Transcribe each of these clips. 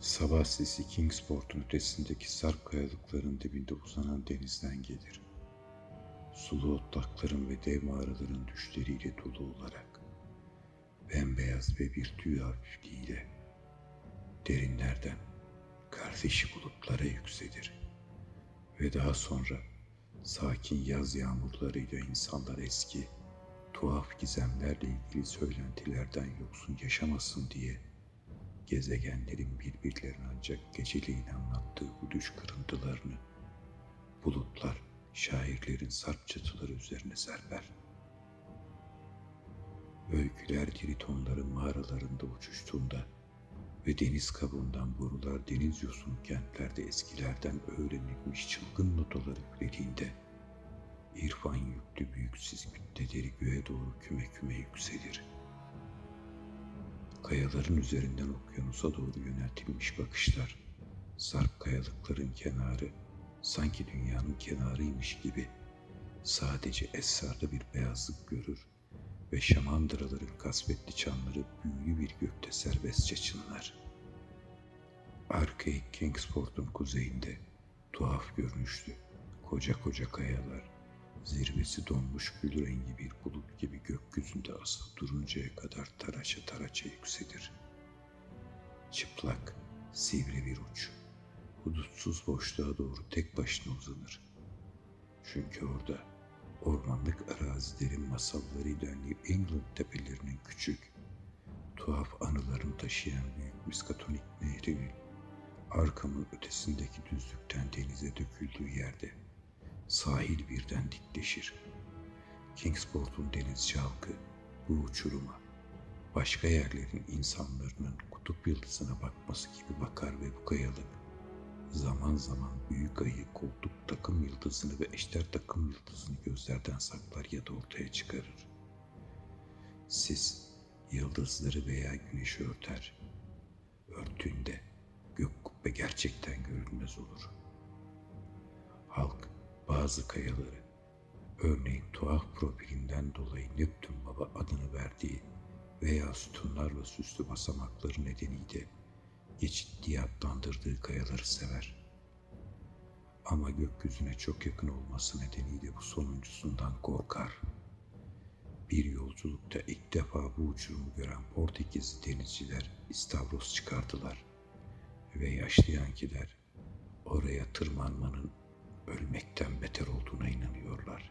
Sabah sesi Kingsport'un ötesindeki sarp kayalıkların dibinde uzanan denizden gelir. Sulu otlakların ve dev mağaraların düşleriyle dolu olarak, bembeyaz ve bir tüy hafifliğiyle, derinlerden kardeşi bulutlara yükselir. Ve daha sonra sakin yaz yağmurlarıyla insanlar eski, tuhaf gizemlerle ilgili söylentilerden yoksun yaşamasın diye gezegenlerin birbirlerine ancak geceliğin anlattığı bu düş kırıntılarını bulutlar şairlerin sarp çatıları üzerine serper. Öyküler diritonların mağaralarında uçuştuğunda ve deniz kabuğundan borular deniz yosunu kentlerde eskilerden öğrenilmiş çılgın notaları üflediğinde irfan yüklü büyüksiz kütleleri göğe doğru küme küme yükselir. Kayaların üzerinden okyanusa doğru yöneltilmiş bakışlar, sarp kayalıkların kenarı, sanki dünyanın kenarıymış gibi sadece esrarlı bir beyazlık görür ve şamandıraların kasvetli çanları büyülü bir gökte serbestçe çınlar. Arcade Kingsport'un kuzeyinde tuhaf görünüşlü koca koca kayalar, zirvesi donmuş gül rengi bir bulut gibi gökyüzünde asılı duruncaya kadar taraça taraça yükselir. Çıplak, sivri bir uç, hudutsuz boşluğa doğru tek başına uzanır. Çünkü orada ormanlık arazilerin masallarıyla New England tepelerinin küçük, tuhaf anılarını taşıyan büyük miskatonik nehrinin arkamın ötesindeki düzlükten denize döküldüğü yerde sahil birden dikleşir. Kingsport'un denizci halkı bu uçuruma başka yerlerin insanların kutup yıldızına bakması gibi bakar ve bu kayalık zaman zaman büyük ayı, koltuk takım yıldızını ve eşler takım yıldızını gözlerden saklar ya da ortaya çıkarır. Siz yıldızları veya güneşi örter. Örtüğünde gök kubbe gerçekten görünmez olur. Halk bazı kayaları, örneğin tuhaf profilinden dolayı Neptün Baba adını verdiği veya sütunlarla süslü basamakları nedeniyle geçit diye adlandırdığı kayaları sever. Ama gökyüzüne çok yakın olması nedeniyle bu sonuncusundan korkar. Bir yolculukta ilk defa bu uçurumu gören Portekizli denizciler istavros çıkardılar ve yaşlı yankiler oraya tırmanmanın ölmekten beter olduğuna inanıyorlar.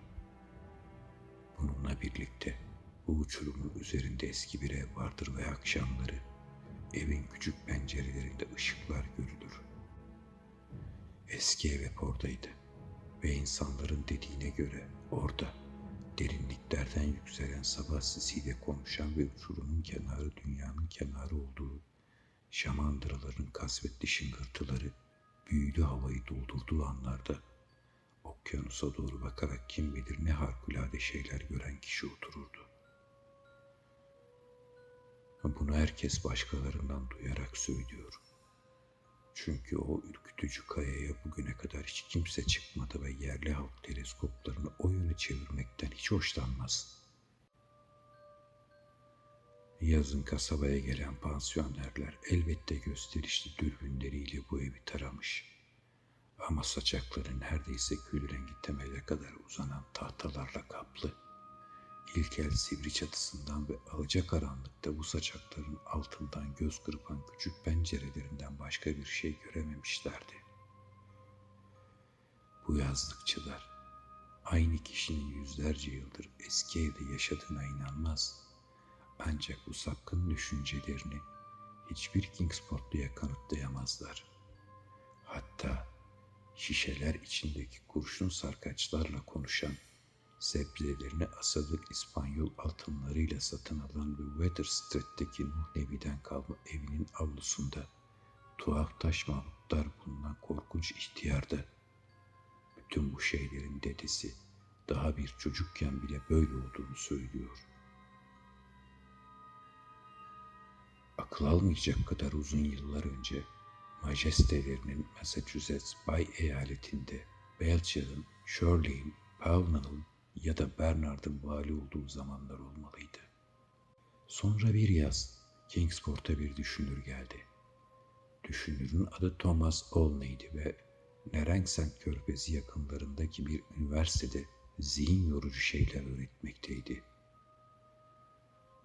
Bununla birlikte bu uçurumun üzerinde eski bir ev vardır ve akşamları evin küçük pencerelerinde ışıklar görülür. Eski ev hep oradaydı ve insanların dediğine göre orada derinliklerden yükselen sabah sesiyle konuşan ve uçurumun kenarı dünyanın kenarı olduğu şamandıraların kasvetli şıngırtıları büyülü havayı doldurduğu anlarda okyanusa doğru bakarak kim bilir ne harikulade şeyler gören kişi otururdu. Bunu herkes başkalarından duyarak söylüyor. Çünkü o ürkütücü kayaya bugüne kadar hiç kimse çıkmadı ve yerli halk teleskoplarını o yöne çevirmekten hiç hoşlanmaz. Yazın kasabaya gelen pansiyonerler elbette gösterişli dürbünleriyle bu evi taramış.'' Ama saçakları neredeyse kül rengi temele kadar uzanan tahtalarla kaplı. İlkel sivri çatısından ve alacakaranlıkta bu saçakların altından göz kırpan küçük pencerelerinden başka bir şey görememişlerdi. Bu yazlıkçılar aynı kişinin yüzlerce yıldır eski evde yaşadığına inanmaz. Ancak bu sapkın düşüncelerini hiçbir Kingsportluya kanıtlayamazlar. Hatta şişeler içindeki kurşun sarkaçlarla konuşan, sebzelerini asadık İspanyol altınlarıyla satın alan ve Weather Street'teki Nuh Nebi'den kalma evinin avlusunda tuhaf taş mahmutlar bulunan korkunç ihtiyarda bütün bu şeylerin dedesi daha bir çocukken bile böyle olduğunu söylüyor. Akıl almayacak kadar uzun yıllar önce majestelerinin Massachusetts Bay eyaletinde Belcher'ın, Shirley'in, Pownell'ın ya da Bernard'ın vali olduğu zamanlar olmalıydı. Sonra bir yaz Kingsport'a bir düşünür geldi. Düşünürün adı Thomas Olney'di ve Nerengsen Körfezi yakınlarındaki bir üniversitede zihin yorucu şeyler öğretmekteydi.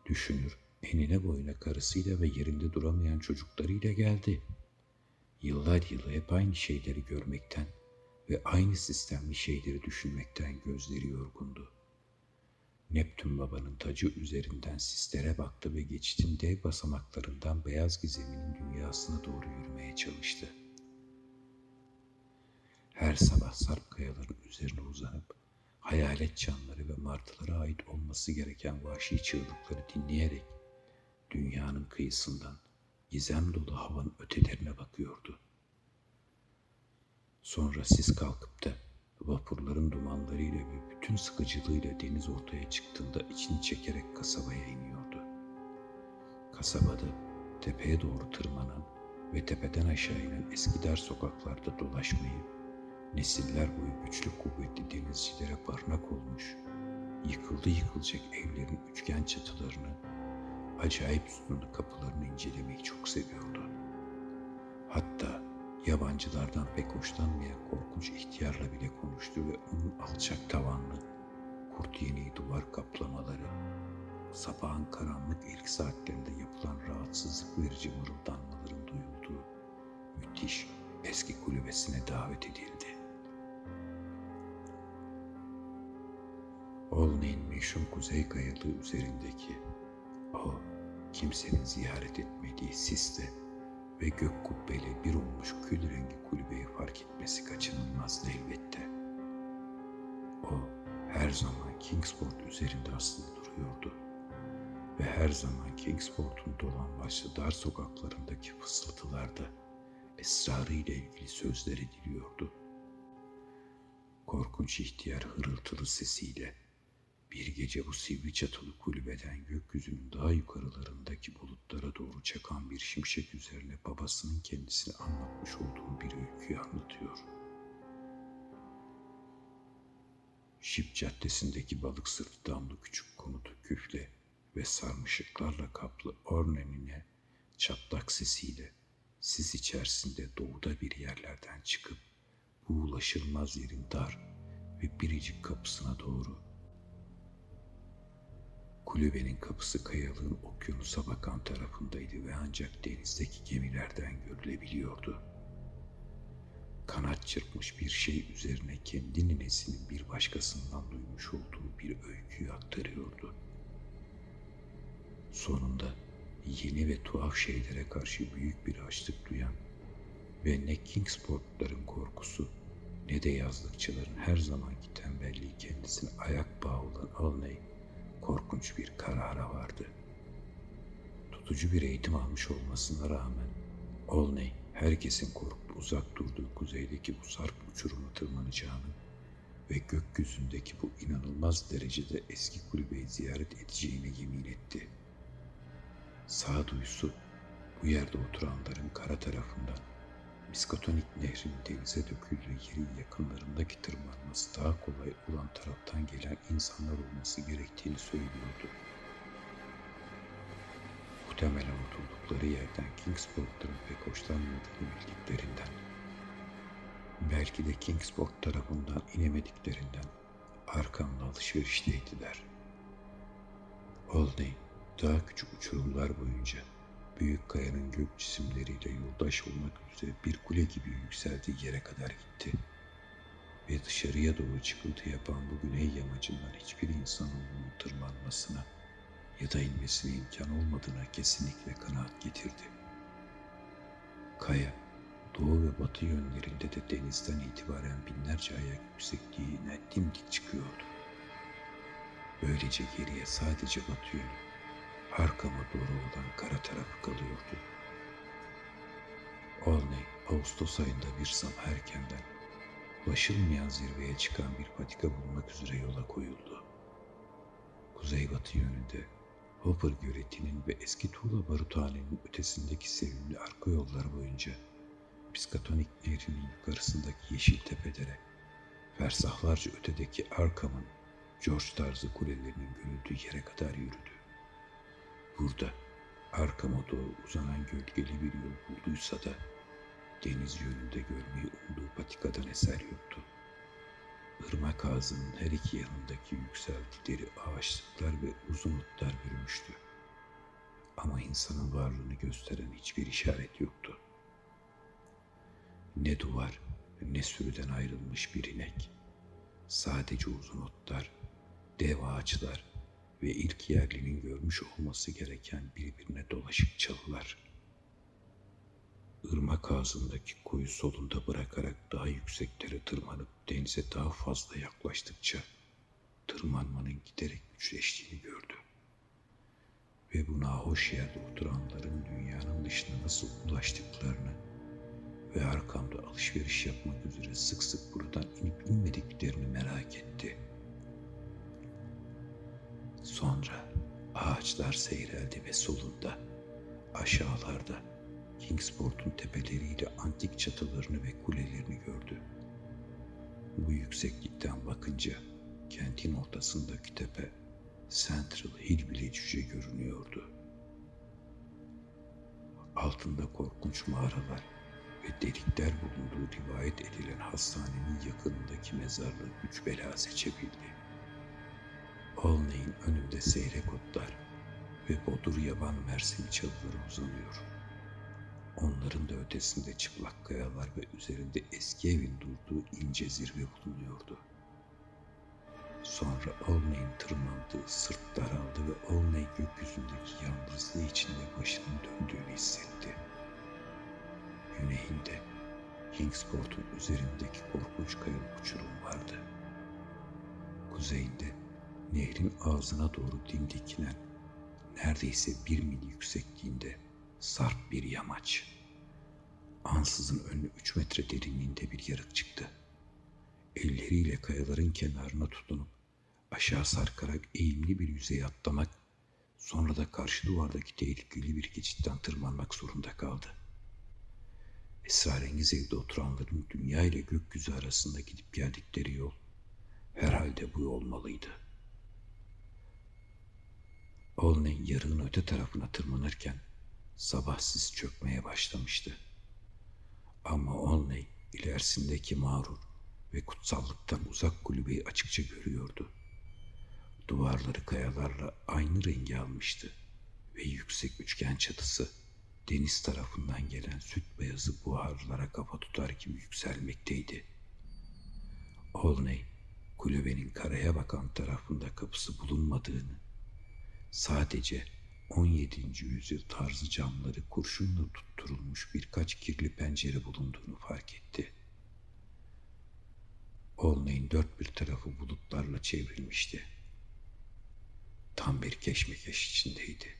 Düşünür, enine boyuna karısıyla ve yerinde duramayan çocuklarıyla geldi. Yıllar yılı hep aynı şeyleri görmekten ve aynı sistemli şeyleri düşünmekten gözleri yorgundu. Neptün babanın tacı üzerinden sislere baktı ve geçitin dev basamaklarından beyaz gizeminin dünyasına doğru yürümeye çalıştı. Her sabah sarp kayaların üzerine uzanıp hayalet canları ve martılara ait olması gereken vahşi çığlıkları dinleyerek dünyanın kıyısından gizem dolu havanın ötelerine bakıyordu. Sonra siz kalkıp da vapurların dumanlarıyla ve bütün sıkıcılığıyla deniz ortaya çıktığında içini çekerek kasabaya iniyordu. Kasabada tepeye doğru tırmanan ve tepeden aşağı inen eski dar sokaklarda dolaşmayı, nesiller boyu güçlü kuvvetli denizcilere barınak olmuş, yıkıldı yıkılacak evlerin üçgen çatılarını, acayip sütunlu kapılarını incelemeyi çok seviyordu. Hatta yabancılardan pek hoşlanmayan korkunç ihtiyarla bile konuştu ve onun alçak tavanlı, kurt yeni duvar kaplamaları, sabahın karanlık ilk saatlerinde yapılan rahatsızlık verici mırıldanmaların duyulduğu müthiş eski kulübesine davet edildi. Olney'in meşhur kuzey kayalığı üzerindeki o kimsenin ziyaret etmediği siste ve gök kubbeli bir olmuş kül rengi kulübeyi fark etmesi kaçınılmazdı elbette. O her zaman Kingsport üzerinde asılı duruyordu ve her zaman Kingsport'un dolan başlı dar sokaklarındaki fısıltılarda esrarı ile ilgili sözler ediliyordu. Korkunç ihtiyar hırıltılı sesiyle bir gece bu sivri çatılı kulübeden gökyüzünün daha yukarılarındaki bulutlara doğru çakan bir şimşek üzerine babasının kendisine anlatmış olduğu bir öyküyü anlatıyor. Şip caddesindeki balık sırtı damlı küçük konutu küfle ve sarmışıklarla kaplı ornenine çatlak sesiyle sis içerisinde doğuda bir yerlerden çıkıp bu ulaşılmaz yerin dar ve biricik kapısına doğru Kulübenin kapısı kayalığın okyanusa bakan tarafındaydı ve ancak denizdeki gemilerden görülebiliyordu. Kanat çırpmış bir şey üzerine kendi ninesinin bir başkasından duymuş olduğu bir öyküyü aktarıyordu. Sonunda yeni ve tuhaf şeylere karşı büyük bir açlık duyan ve ne Kingsportların korkusu ne de yazlıkçıların her zamanki tembelliği kendisine ayak bağı olan Alney korkunç bir karara vardı. Tutucu bir eğitim almış olmasına rağmen Olney herkesin korkup uzak durduğu kuzeydeki bu sarp uçuruma tırmanacağını ve gökyüzündeki bu inanılmaz derecede eski kulübeyi ziyaret edeceğine yemin etti. Sağduyusu bu yerde oturanların kara tarafından Miskatonik nehrinin denize döküldüğü yerin yakınlarındaki tırmanması daha kolay olan taraftan gelen insanlar olması gerektiğini söylüyordu. Muhtemelen oturdukları yerden Kingsport'ların pek hoşlanmadığını bildiklerinden, belki de Kingsport tarafından inemediklerinden arkamda alışverişteydiler. Olney daha küçük uçurumlar boyunca büyük kayanın gök cisimleriyle yoldaş olmak üzere bir kule gibi yükseldiği yere kadar gitti. Ve dışarıya doğru çıkıntı yapan bu güney yamacından hiçbir insanoğlunun tırmanmasına ya da inmesine imkan olmadığına kesinlikle kanaat getirdi. Kaya, doğu ve batı yönlerinde de denizden itibaren binlerce ayak yüksekliğine dimdik çıkıyordu. Böylece geriye sadece batı yönü arkama doğru olan kara tarafı kalıyordu. Olney, Ağustos ayında bir sabah erkenden ulaşılmayan zirveye çıkan bir patika bulmak üzere yola koyuldu. Kuzeybatı yönünde Hopper göletinin ve eski tuğla baruthanenin ötesindeki sevimli arka yollar boyunca Piskatonik nehrinin yukarısındaki yeşil tepelere, fersahlarca ötedeki Arkham'ın George tarzı kulelerinin görüldüğü yere kadar yürüdü. Burada arkama doğru uzanan gölgeli bir yol bulduysa da deniz yönünde görmeyi umduğu patikadan eser yoktu. Irmak ağzının her iki yanındaki yükseltileri ağaçlıklar ve uzun otlar bürümüştü. Ama insanın varlığını gösteren hiçbir işaret yoktu. Ne duvar ne sürüden ayrılmış bir inek. Sadece uzun otlar, dev ağaçlar ve ilk yerlinin görmüş olması gereken birbirine dolaşık çalılar. Irmak ağzındaki koyu solunda bırakarak daha yükseklere tırmanıp denize daha fazla yaklaştıkça tırmanmanın giderek güçleştiğini gördü. Ve bu nahoş yerde oturanların dünyanın dışına nasıl ulaştıklarını ve arkamda alışveriş yapmak üzere sık sık buradan inip inmediklerini merak etti. Sonra ağaçlar seyreldi ve solunda, aşağılarda Kingsport'un tepeleriyle antik çatılarını ve kulelerini gördü. Bu yükseklikten bakınca kentin ortasındaki tepe Central Hill bile cüce görünüyordu. Altında korkunç mağaralar ve delikler bulunduğu rivayet edilen hastanenin yakınındaki mezarlığı güç bela seçebildi. Olney'in önünde seyrek otlar ve bodur yaban mersini çalıları uzanıyor. Onların da ötesinde çıplak kayalar ve üzerinde eski evin durduğu ince zirve bulunuyordu. Sonra Olney'in tırmandığı sırt daraldı ve Olney gökyüzündeki yalnızlığı içinde başının döndüğünü hissetti. Güneyinde Kingsport'un üzerindeki korkunç kayalık uçurum vardı. Kuzeyinde nehrin ağzına doğru dimdikinen neredeyse bir mil yüksekliğinde sarp bir yamaç. Ansızın önüne üç metre derinliğinde bir yarık çıktı. Elleriyle kayaların kenarına tutunup aşağı sarkarak eğimli bir yüzeye atlamak, sonra da karşı duvardaki tehlikeli bir geçitten tırmanmak zorunda kaldı. Esrarengiz evde oturanların dünya ile gökyüzü arasında gidip geldikleri yol herhalde bu olmalıydı. Olney yarığın öte tarafına tırmanırken sabah sis çökmeye başlamıştı. Ama Olney ilerisindeki mağrur ve kutsallıktan uzak kulübeyi açıkça görüyordu. Duvarları kayalarla aynı rengi almıştı ve yüksek üçgen çatısı deniz tarafından gelen süt beyazı buharlara kafa tutar gibi yükselmekteydi. Olney, kulübenin karaya bakan tarafında kapısı bulunmadığını, sadece 17. yüzyıl tarzı camları kurşunla tutturulmuş birkaç kirli pencere bulunduğunu fark etti. Olney'in dört bir tarafı bulutlarla çevrilmişti. Tam bir keşmekeş içindeydi.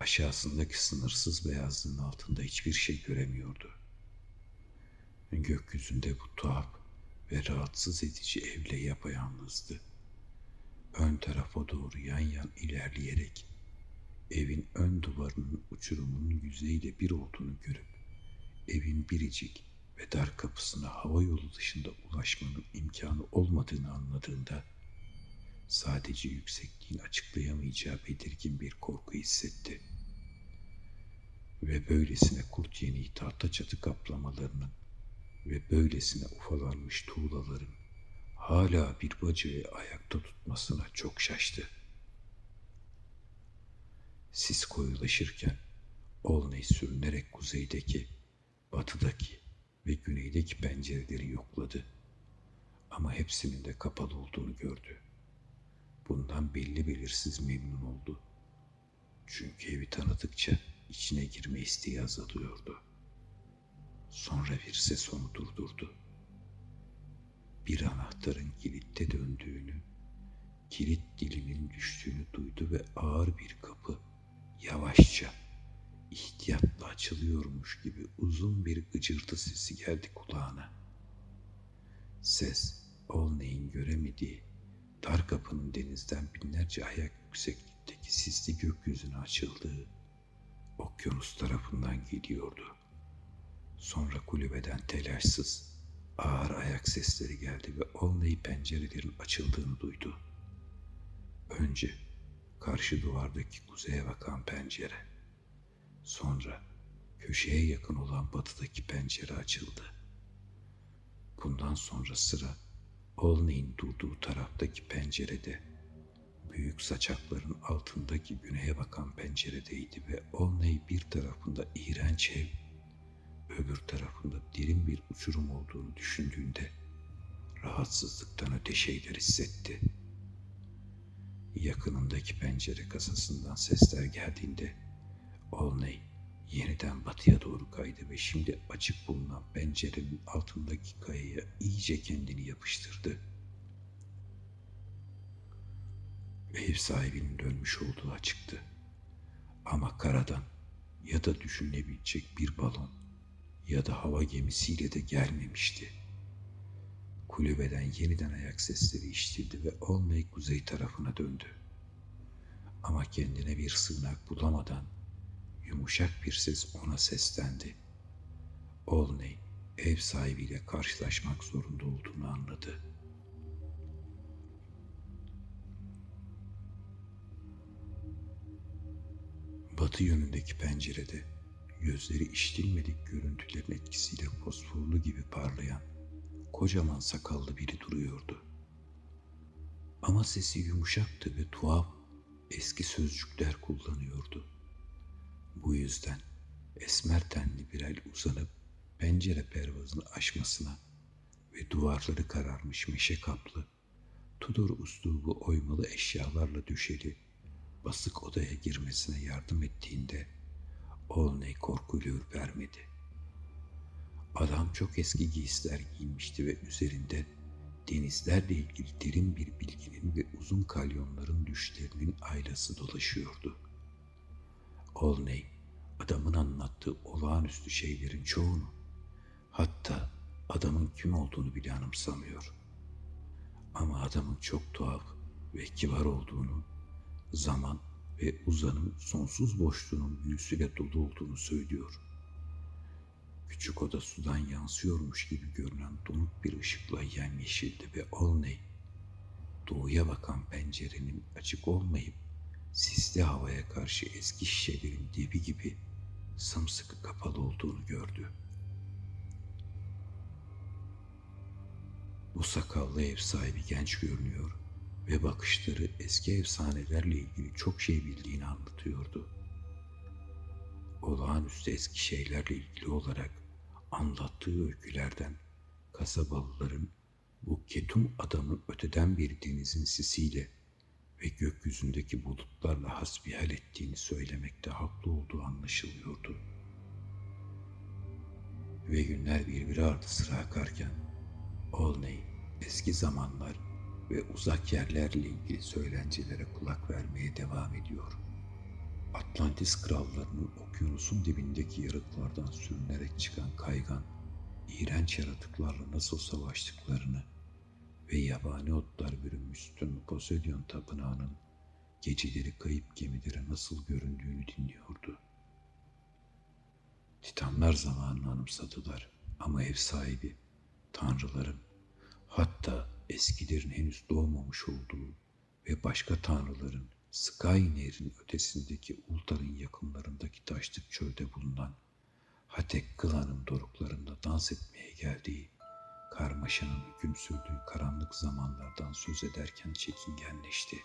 Aşağısındaki sınırsız beyazlığın altında hiçbir şey göremiyordu. Gökyüzünde bu tuhaf ve rahatsız edici evle yapayalnızdı. Ön tarafa doğru yan yan ilerleyerek evin ön duvarının uçurumunun yüzeyiyle bir olduğunu görüp evin biricik ve dar kapısına hava yolu dışında ulaşmanın imkanı olmadığını anladığında sadece yüksekliğin açıklayamayacağı belirgin bir korku hissetti. Ve böylesine kurt yeni tahta çatı kaplamalarının ve böylesine ufalanmış tuğlaların hala bir bacayı ayakta tutmasına çok şaştı. Sis koyulaşırken Olney sürünerek kuzeydeki, batıdaki ve güneydeki pencereleri yokladı. Ama hepsinin de kapalı olduğunu gördü. Bundan belli belirsiz memnun oldu. Çünkü evi tanıdıkça içine girme isteği azalıyordu. Sonra bir ses onu durdurdu. Bir anahtarın kilitte döndüğünü, kilit dilinin düştüğünü duydu ve ağır bir kapı yavaşça, ihtiyatla açılıyormuş gibi uzun bir gıcırtı sesi geldi kulağına. Ses, Olney'in göremediği, dar kapının denizden binlerce ayak yükseklikteki sisli gökyüzüne açıldığı, okyanus tarafından geliyordu. Sonra kulübeden telaşsız, ağır ayak sesleri geldi ve Olney pencerelerin açıldığını duydu. Önce karşı duvardaki kuzeye bakan pencere. Sonra köşeye yakın olan batıdaki pencere açıldı. Bundan sonra sıra Olney'in durduğu taraftaki pencerede, büyük saçakların altındaki güneye bakan penceredeydi ve Olney bir tarafında iğrenç ev, öbür tarafında derin bir uçurum olduğunu düşündüğünde rahatsızlıktan öte şeyler hissetti. Yakınındaki pencere kasasından sesler geldiğinde Olney yeniden batıya doğru kaydı ve şimdi açık bulunan pencerenin altındaki kayaya iyice kendini yapıştırdı. Ev sahibinin dönmüş olduğu açıktı. Ama karadan ya da düşünebilecek bir balon ya da hava gemisiyle de gelmemişti. Kulübeden yeniden ayak sesleri iştirdi ve Olney kuzey tarafına döndü. Ama kendine bir sığınak bulamadan yumuşak bir ses ona seslendi. Olney ev sahibiyle karşılaşmak zorunda olduğunu anladı. Batı yönündeki pencerede gözleri iştilmedik görüntülerin etkisiyle fosforlu gibi parlayan kocaman sakallı biri duruyordu. Ama sesi yumuşaktı ve tuhaf eski sözcükler kullanıyordu. Bu yüzden esmer tenli bir el uzanıp pencere pervazını aşmasına ve duvarları kararmış meşe kaplı, Tudor uslubu oymalı eşyalarla döşeli, basık odaya girmesine yardım ettiğinde Olney korkuyla ürpermedi. Adam çok eski giysiler giymişti ve üzerinde denizlerle ilgili derin bir bilginin ve uzun kalyonların düşlerinin aylası dolaşıyordu. Olney, adamın anlattığı olağanüstü şeylerin çoğunu, hatta adamın kim olduğunu bile anımsamıyor. Ama adamın çok tuhaf ve kibar olduğunu, zaman ve uzanın sonsuz boşluğunun büyüsüyle dolu olduğunu söylüyor. Küçük oda sudan yansıyormuş gibi görünen donuk bir ışıkla yemyeşildi ve Olney, doğuya bakan pencerenin açık olmayıp sisli havaya karşı eski şişelerin dibi gibi sımsıkı kapalı olduğunu gördü. Bu sakallı ev sahibi genç görünüyor ve bakışları eski efsanelerle ilgili çok şey bildiğini anlatıyordu. Olağanüstü eski şeylerle ilgili olarak anlattığı öykülerden kasabalıların bu ketum adamın öteden bir denizin sisiyle ve gökyüzündeki bulutlarla hasbihal ettiğini söylemekte haklı olduğu anlaşılıyordu. Ve günler birbiri ardı sıra akarken Olney eski zamanlar ve uzak yerlerle ilgili söylencelere kulak vermeye devam ediyor. Atlantis krallarının okyanusun dibindeki yarıklardan sürünerek çıkan kaygan, iğrenç yaratıklarla nasıl savaştıklarını ve yabani otlar bürünmüş sütunlu Poseidon tapınağının geceleri kayıp gemilere nasıl göründüğünü dinliyordu. Titanlar zamanını anımsadılar ama ev sahibi, tanrıların, hatta eskilerin henüz doğmamış olduğu ve başka tanrıların Sky Nehri'nin ötesindeki Ultar'ın yakınlarındaki taşlık çölde bulunan Hatek Kılan'ın doruklarında dans etmeye geldiği karmaşanın hüküm sürdüğü karanlık zamanlardan söz ederken çekingenleşti.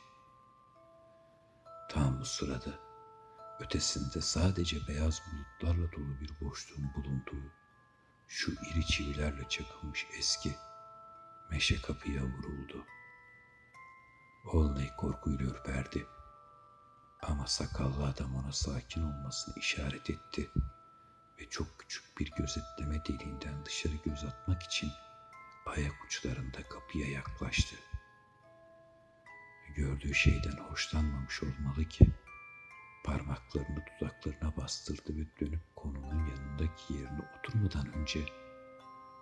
Tam bu sırada ötesinde sadece beyaz bulutlarla dolu bir boşluğun bulunduğu şu iri çivilerle çakılmış eski meşe kapıya vuruldu. Olney korkuyla ürperdi. Ama sakallı adam ona sakin olmasını işaret etti ve çok küçük bir gözetleme deliğinden dışarı göz atmak için ayak uçlarında kapıya yaklaştı. Gördüğü şeyden hoşlanmamış olmalı ki parmaklarını dudaklarına bastırdı ve dönüp konunun yanındaki yerine oturmadan önce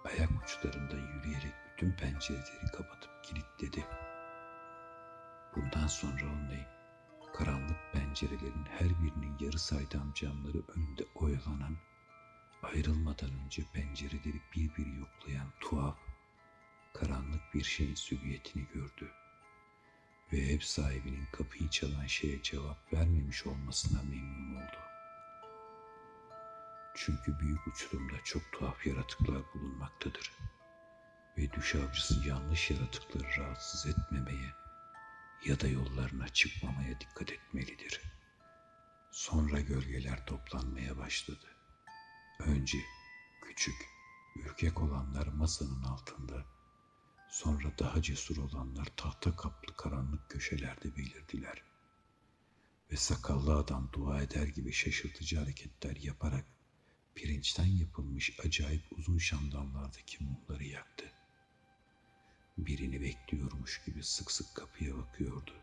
ayak uçlarında yürüyerek bütün pencereleri kapatıp kilitledi. Bundan sonra Olney karanlık pencerelerin her birinin yarı saydam camları önünde oyalanan, ayrılmadan önce pencereleri bir bir yoklayan tuhaf, karanlık bir şeyin silüetini gördü. Ve ev sahibinin kapıyı çalan şeye cevap vermemiş olmasına memnun oldu. Çünkü büyük uçurumda çok tuhaf yaratıklar bulunmaktadır. Ve düş avcısı yanlış yaratıkları rahatsız etmemeye ya da yollarına çıkmamaya dikkat etmelidir. Sonra gölgeler toplanmaya başladı. Önce küçük, ürkek olanlar masanın altında, sonra daha cesur olanlar tahta kaplı karanlık köşelerde belirdiler. Ve sakallı adam dua eder gibi şaşırtıcı hareketler yaparak pirinçten yapılmış acayip uzun şamdanlardaki mumları yaktı. Birini bekliyormuş gibi sık sık kapıya bakıyordu.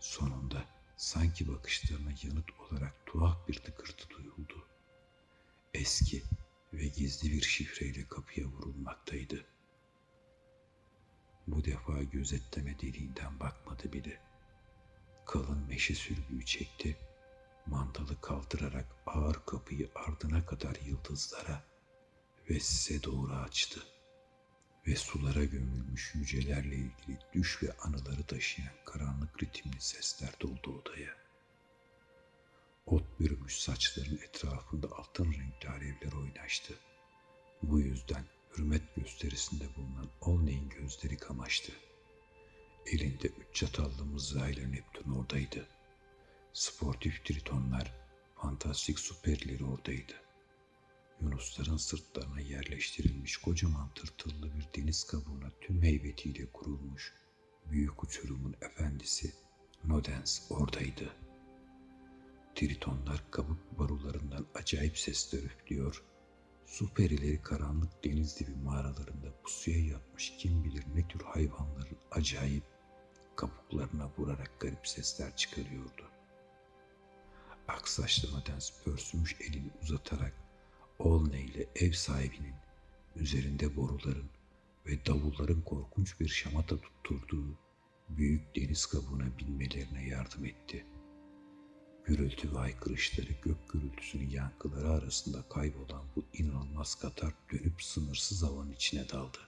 Sonunda sanki bakışlarına yanıt olarak tuhaf bir tıkırtı duyuldu. Eski ve gizli bir şifreyle kapıya vurulmaktaydı. Bu defa gözetleme deliğinden bakmadı bile. Kalın meşe sürgüyü çekti, mandalı kaldırarak ağır kapıyı ardına kadar yıldızlara ve size doğru açtı. Ve sulara gömülmüş yücelerle ilgili düş ve anıları taşıyan karanlık ritimli sesler doldu odaya. Ot bürümüş saçların etrafında altın renkli alevler oynaştı. Bu yüzden hürmet gösterisinde bulunan Olney'in gözleri kamaştı. Elinde üç çatallı mızrağıyla Neptün oradaydı. Sportif tritonlar, fantastik süperleri oradaydı. Yunusların sırtlarına yerleştirilmiş kocaman tırtıllı bir deniz kabuğuna tüm heybetiyle kurulmuş büyük uçurumun efendisi Nodens oradaydı. Tritonlar kabuk barularından acayip sesler üflüyor, su perileri karanlık deniz dibi mağaralarında pusuya yatmış kim bilir ne tür hayvanların acayip kabuklarına vurarak garip sesler çıkarıyordu. Aksaçlı Nodens pörsümüş elini uzatarak Olney ile ev sahibinin üzerinde boruların ve davulların korkunç bir şamata tutturduğu büyük deniz kabuğuna binmelerine yardım etti. Gürültü ve haykırışları gök gürültüsünün yankıları arasında kaybolan bu inanılmaz katar dönüp sınırsız havanın içine daldı.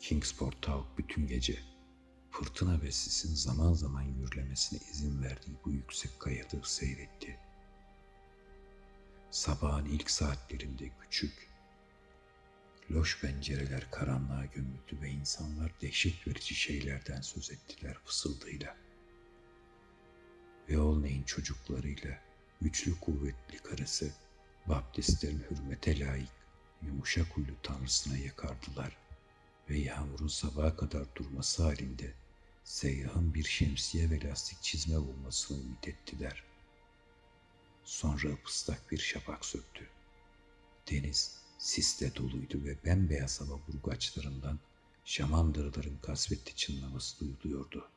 Kingsport Tavuk bütün gece fırtına ve sisin zaman zaman yürülemesine izin verdiği bu yüksek kayalığı seyretti. Sabahın ilk saatlerinde küçük, loş pencereler karanlığa gömüldü ve insanlar dehşet verici şeylerden söz ettiler fısıldıyla. Ve Olney'in çocuklarıyla güçlü kuvvetli karısı baptistlerin hürmete layık yumuşak huylu tanrısına yakardılar ve yağmurun sabaha kadar durması halinde seyyahın bir şemsiye ve lastik çizme bulmasını ümit ettiler. Sonra ıslak bir şafak söktü. Deniz sisle doluydu ve bembeyaz hava burgaçlarından şamandırların kasvetli çınlaması duyuluyordu.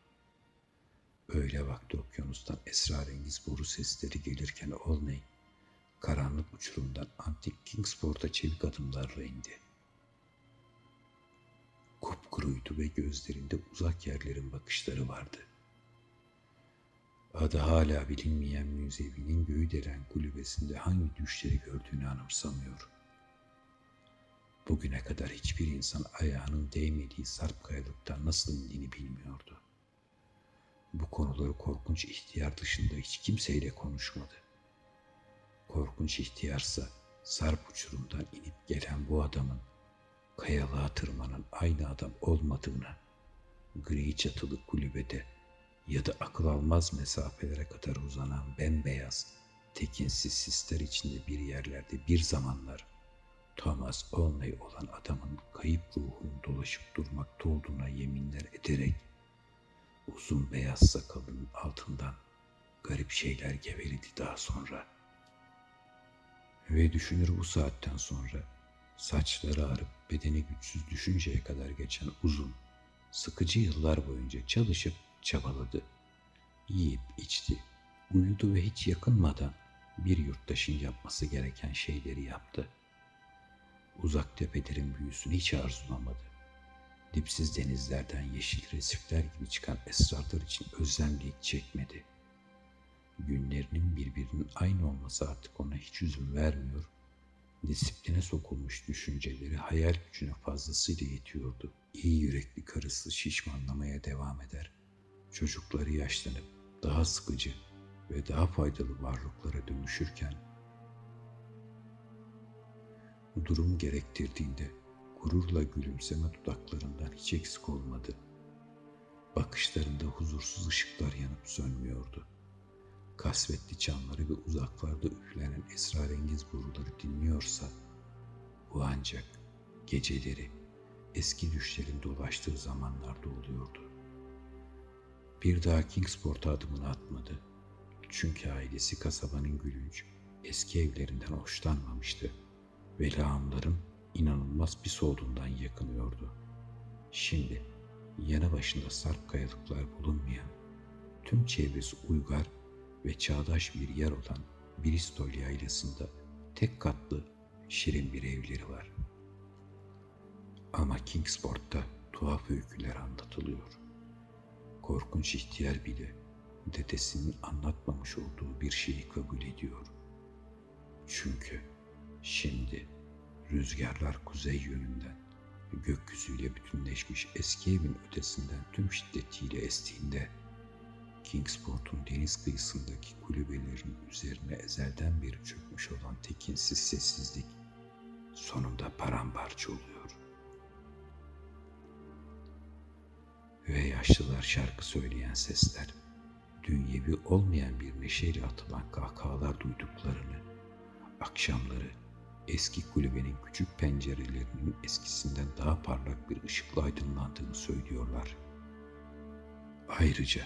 Öyle vakti okyanustan esrarengiz boru sesleri gelirken Olney, karanlık uçurumdan antik Kingsport'a çevik adımlarla indi kupkuruydu ve gözlerinde uzak yerlerin bakışları vardı. Adı hala bilinmeyen müzevinin göğü delen kulübesinde hangi düşleri gördüğünü anımsamıyor. Bugüne kadar hiçbir insan ayağının değmediği sarp kayalıktan nasıl indiğini bilmiyordu. Bu konuları korkunç ihtiyar dışında hiç kimseyle konuşmadı. Korkunç ihtiyarsa sarp uçurumdan inip gelen bu adamın kayalığa tırmanan aynı adam olmadığını, gri çatılı kulübede ya da akıl almaz mesafelere kadar uzanan bembeyaz, tekinsiz sisler içinde bir yerlerde bir zamanlar Thomas Olney olan adamın kayıp ruhunun dolaşıp durmakta olduğuna yeminler ederek uzun beyaz sakalının altından garip şeyler geveledi daha sonra. Ve düşünür bu saatten sonra Saçları ağrıp bedeni güçsüz düşünceye kadar geçen uzun, sıkıcı yıllar boyunca çalışıp çabaladı. Yiyip içti, uyudu ve hiç yakınmadan bir yurttaşın yapması gereken şeyleri yaptı. Uzak tepelerin büyüsünü hiç arzulamadı. Dipsiz denizlerden yeşil resifler gibi çıkan esrarlar için özlemle hiç çekmedi. Günlerinin birbirinin aynı olması artık ona hiç üzüm vermiyor disipline sokulmuş düşünceleri hayal gücüne fazlasıyla yetiyordu. İyi yürekli karısı şişmanlamaya devam eder. Çocukları yaşlanıp daha sıkıcı, ve daha faydalı varlıklara dönüşürken durum gerektirdiğinde gururla gülümseme dudaklarından hiç eksik olmadı. Bakışlarında huzursuz ışıklar yanıp sönmüyordu. Kasvetli çanları ve uzaklarda üflenen esrarengiz boruları dinliyorsa bu ancak geceleri eski düşlerin dolaştığı zamanlarda oluyordu. Bir daha Kingsport'a adımını atmadı. Çünkü ailesi kasabanın gülünç, eski evlerinden hoşlanmamıştı ve lağımların inanılmaz pis olduğundan yakınıyordu. Şimdi yanı başında sarp kayalıklar bulunmayan, tüm çevresi uygar ve çağdaş bir yer olan Bristol yaylasında tek katlı şirin bir evleri var. Ama Kingsport'ta tuhaf öyküler anlatılıyor. Korkunç ihtiyar bile dedesinin anlatmamış olduğu bir şeyi kabul ediyor. Çünkü şimdi rüzgarlar kuzey yönünden gökyüzüyle bütünleşmiş eski evin ötesinden tüm şiddetiyle estiğinde Kingsport'un deniz kıyısındaki kulübelerin üzerine ezelden beri çökmüş olan tekinsiz sessizlik sonunda paramparça oluyor. Ve yaşlılar şarkı söyleyen sesler, dünyevi olmayan bir neşeyle atılan kahkahalar duyduklarını, akşamları eski kulübenin küçük pencerelerinin eskisinden daha parlak bir ışıkla aydınlandığını söylüyorlar. Ayrıca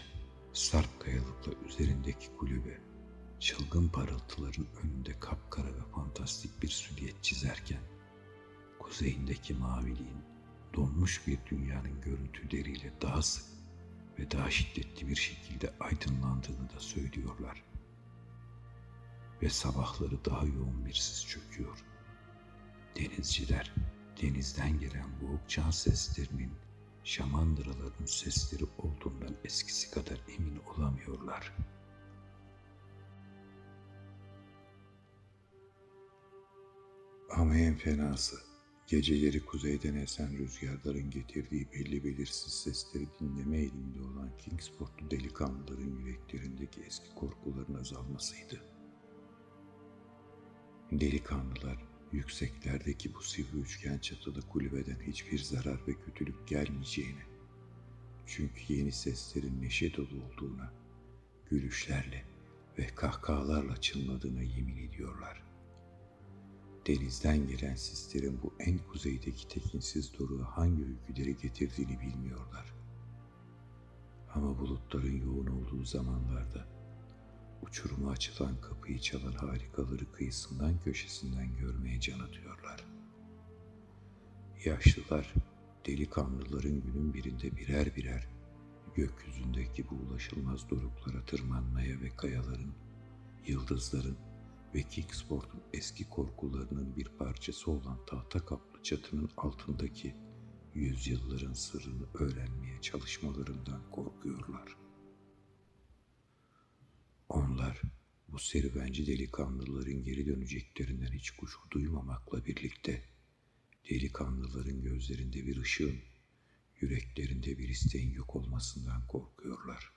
sarp kayalıkla üzerindeki kulübe, çılgın parıltıların önünde kapkara ve fantastik bir silüet çizerken, kuzeyindeki maviliğin donmuş bir dünyanın görüntüleriyle daha sık ve daha şiddetli bir şekilde aydınlandığını da söylüyorlar. Ve sabahları daha yoğun bir sis çöküyor. Denizciler denizden gelen boğuk can seslerinin şamandıraların sesleri olduğundan eskisi kadar emin olamıyorlar. Ama en fenası geceleri kuzeyden esen rüzgarların getirdiği belli belirsiz sesleri dinleme eğiliminde olan Kingsportlu delikanlıların yüreklerindeki eski korkuların azalmasıydı. Delikanlılar yükseklerdeki bu sivri üçgen çatılı kulübeden hiçbir zarar ve kötülük gelmeyeceğini, çünkü yeni seslerin neşe dolu olduğuna, gülüşlerle ve kahkahalarla çınladığına yemin ediyorlar. Denizden gelen sislerin bu en kuzeydeki tekinsiz doruğa hangi öyküleri getirdiğini bilmiyorlar. Ama bulutların yoğun olduğu zamanlarda uçuruma açılan kapıyı çalan harikaları kıyısından köşesinden görmeye can atıyorlar. Yaşlılar, delikanlıların günün birinde birer birer gökyüzündeki bu ulaşılmaz doruklara tırmanmaya ve kayaların, yıldızların ve Kingsport'un eski korkularının bir parçası olan tahta kaplı çatının altındaki yüzyılların sırrını öğrenmeye çalışmalarından korkuyorlar.'' Onlar bu serüvenci delikanlıların geri döneceklerinden hiç kuşku duymamakla birlikte delikanlıların gözlerinde bir ışığın, yüreklerinde bir isteğin yok olmasından korkuyorlar.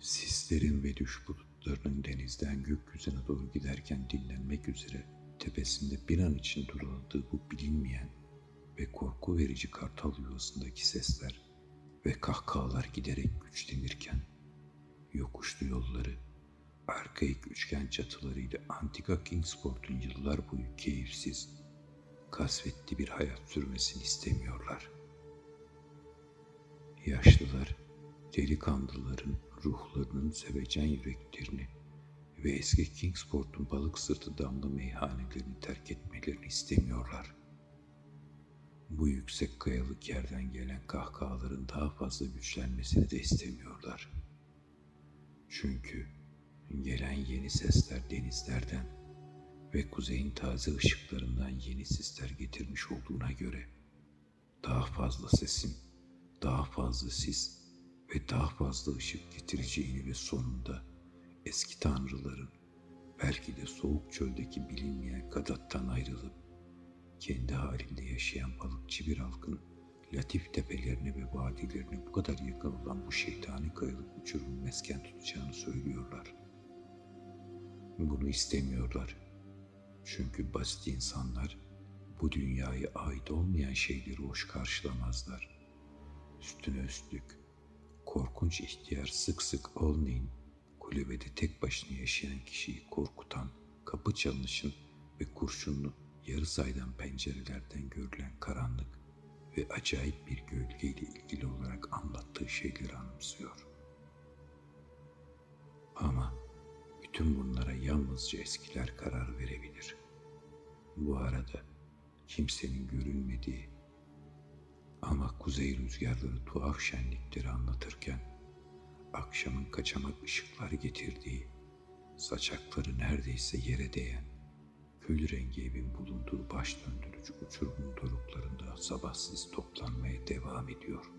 Sislerin ve düş bulutlarının denizden gökyüzüne doğru giderken dinlenmek üzere tepesinde bir an için duruladığı bu bilinmeyen ve korku verici kartal yuvasındaki sesler ve kahkahalar giderek güçlenirken yokuşlu yolları, arkaik üçgen çatılarıyla antika Kingsport'un yıllar boyu keyifsiz, kasvetli bir hayat sürmesini istemiyorlar. Yaşlılar, delikanlıların ruhlarının sevecen yüreklerini ve eski Kingsport'un balık sırtı damlı meyhanelerini terk etmelerini istemiyorlar.'' Bu yüksek kayalık yerden gelen kahkahaların daha fazla güçlenmesini de istemiyorlar. Çünkü gelen yeni sesler denizlerden ve kuzeyin taze ışıklarından yeni sisler getirmiş olduğuna göre daha fazla sesin, daha fazla sis ve daha fazla ışık getireceğini ve sonunda eski tanrıların belki de soğuk çöldeki bilinmeyen Gadat'tan ayrılıp kendi halinde yaşayan balıkçı bir halkın Latif tepelerine ve vadilerine bu kadar yakın olan bu şeytani kayalık uçurumun mesken tutacağını söylüyorlar. Bunu istemiyorlar. Çünkü basit insanlar bu dünyaya ait olmayan şeyleri hoş karşılamazlar. Üstüne üstlük korkunç ihtiyar sık sık Olney'in kulübede tek başına yaşayan kişiyi korkutan kapı çalınışın ve kurşunlu yarı saydan pencerelerden görülen karanlık ve acayip bir gölgeyle ilgili olarak anlattığı şeyleri anımsıyor. Ama bütün bunlara yalnızca eskiler karar verebilir. Bu arada kimsenin görülmediği ama kuzey rüzgarları tuhaf şenlikleri anlatırken akşamın kaçamak ışıklar getirdiği, saçakları neredeyse yere değen, kül rengi evin bulunduğu baş döndürücü uçurumun doruklarında sabahsız toplanmaya devam ediyor.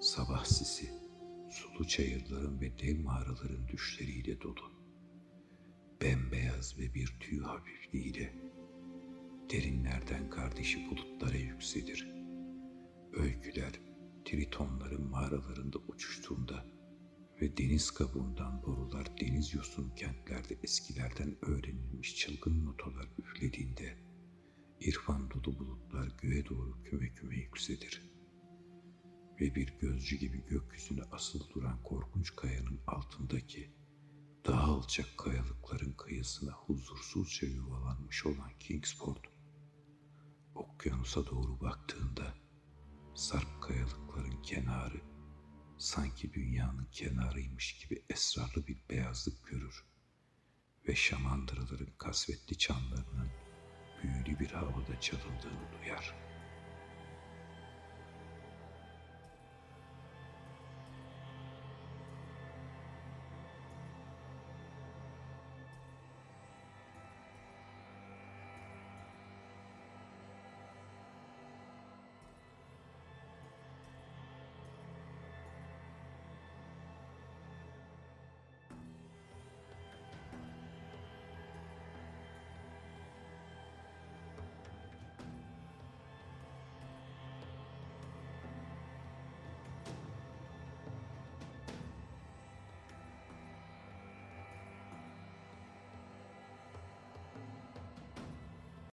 Sabah sisi, sulu çayırların ve dev mağaraların düşleriyle dolu. Bembeyaz ve bir tüy hafifliğiyle derinlerden kardeşi bulutlara yükselir. Öyküler tritonların mağaralarında uçuştuğunda ve deniz kabuğundan borular deniz yosun kentlerde eskilerden öğrenilmiş çılgın notalar üflediğinde irfan dolu bulutlar göğe doğru küme küme yükselir. Ve bir gözcü gibi gökyüzüne asıl duran korkunç kayanın altındaki daha alçak kayalıkların kıyısına huzursuzca yuvalanmış olan Kingsport, okyanusa doğru baktığında sarp kayalıkların kenarı sanki dünyanın kenarıymış gibi esrarlı bir beyazlık görür ve şamandıraların kasvetli çanlarının büyülü bir havada çalındığını duyar.''